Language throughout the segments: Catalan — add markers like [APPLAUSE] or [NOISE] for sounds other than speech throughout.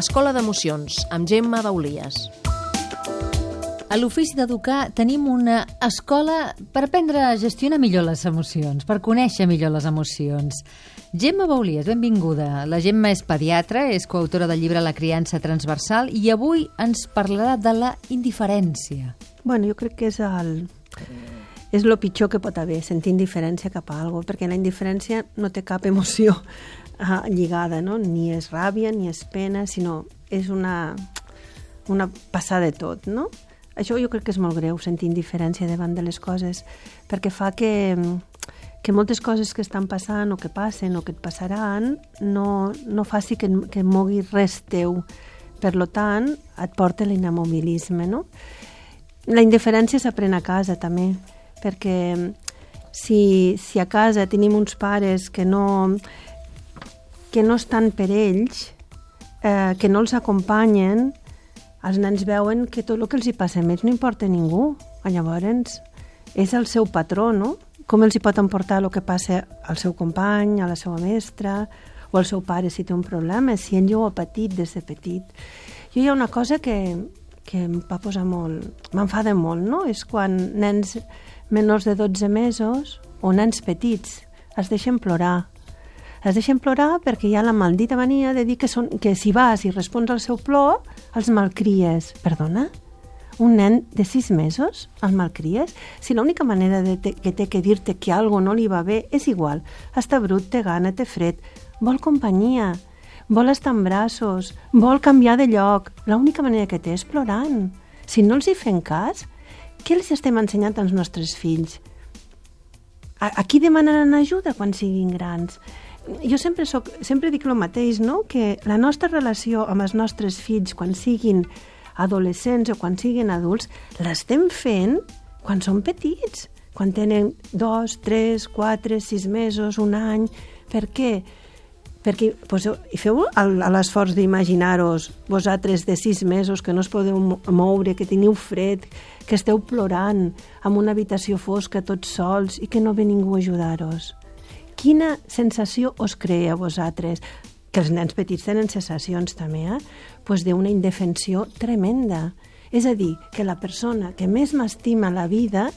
Escola d'Emocions, amb Gemma Baulies. A l'Ofici d'Educar tenim una escola per aprendre a gestionar millor les emocions, per conèixer millor les emocions. Gemma Baulies, benvinguda. La Gemma és pediatra, és coautora del llibre La criança transversal i avui ens parlarà de la indiferència. Bueno, jo crec que és el, és el pitjor que pot haver, sentir indiferència cap a alguna perquè la indiferència no té cap emoció uh, [LAUGHS] lligada, no? Ni és ràbia, ni és pena, sinó és una, una passada de tot, no? Això jo crec que és molt greu, sentir indiferència davant de les coses, perquè fa que, que moltes coses que estan passant o que passen o que et passaran no, no faci que, que mogui res teu. Per lo tant, et porta l'inamobilisme, no? La indiferència s'aprèn a casa, també, perquè si, si a casa tenim uns pares que no, que no estan per ells, eh, que no els acompanyen, els nens veuen que tot el que els hi passa més no importa a ningú. Llavors, és el seu patró, no? Com els hi pot emportar el que passa al seu company, a la seva mestra, o al seu pare si té un problema, si ell ho ha patit des de petit. Jo hi ha una cosa que, que em va posar molt... m'enfada molt, no? És quan nens menors de 12 mesos o nens petits es deixen plorar es deixen plorar perquè hi ha la maldita mania de dir que, són, que si vas i respons al seu plor, els malcries. Perdona? Un nen de sis mesos el malcries? Si l'única manera de te, que té que dir-te que algo no li va bé és igual. Està brut, té gana, té fred, vol companyia, vol estar en braços, vol canviar de lloc. L'única manera que té és plorant. Si no els hi fem cas, què els estem ensenyant als nostres fills? A, a qui demanaran ajuda quan siguin grans? jo sempre, soc, sempre dic el mateix, no? que la nostra relació amb els nostres fills quan siguin adolescents o quan siguin adults, l'estem fent quan són petits, quan tenen dos, tres, quatre, sis mesos, un any. Per què? Perquè pues, feu l'esforç d'imaginar-vos vosaltres de sis mesos que no us podeu moure, que teniu fred, que esteu plorant en una habitació fosca tots sols i que no ve ningú a ajudar-vos quina sensació us crea a vosaltres? Que els nens petits tenen sensacions també, eh? pues d'una indefensió tremenda. És a dir, que la persona que més m'estima la vida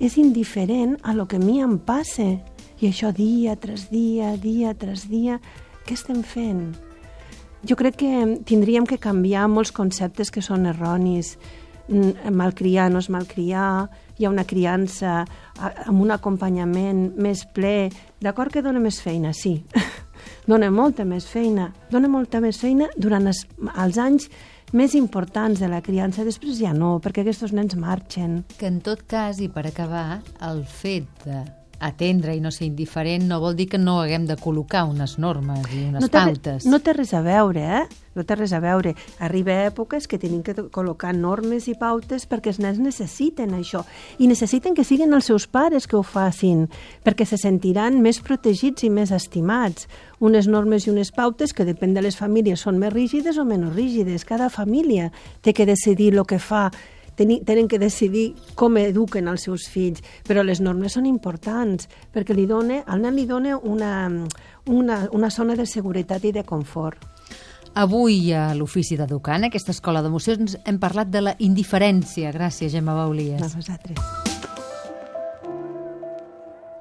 és indiferent a lo que a mi em passa. I això dia tras dia, dia tras dia, què estem fent? Jo crec que tindríem que canviar molts conceptes que són erronis. Mm, malcriar no és malcriar, hi ha una criança amb un acompanyament més ple. D'acord que dona més feina, sí. [LAUGHS] dona molta més feina. Dona molta més feina durant els, els anys més importants de la criança, després ja no, perquè aquests nens marxen. Que en tot cas, i per acabar, el fet de atendre i no ser indiferent no vol dir que no haguem de col·locar unes normes i unes no pautes. No té res a veure, eh? No té res a veure. Arriba èpoques que tenim que col·locar normes i pautes perquè els nens necessiten això. I necessiten que siguin els seus pares que ho facin, perquè se sentiran més protegits i més estimats. Unes normes i unes pautes que, depèn de les famílies, són més rígides o menys rígides. Cada família té que decidir el que fa tenen que decidir com eduquen els seus fills, però les normes són importants perquè li dona, al nen li dona una, una, una zona de seguretat i de confort. Avui a l'Ofici d'Educar, en aquesta escola d'emocions, hem parlat de la indiferència. Gràcies, Gemma Baulies. A vosaltres.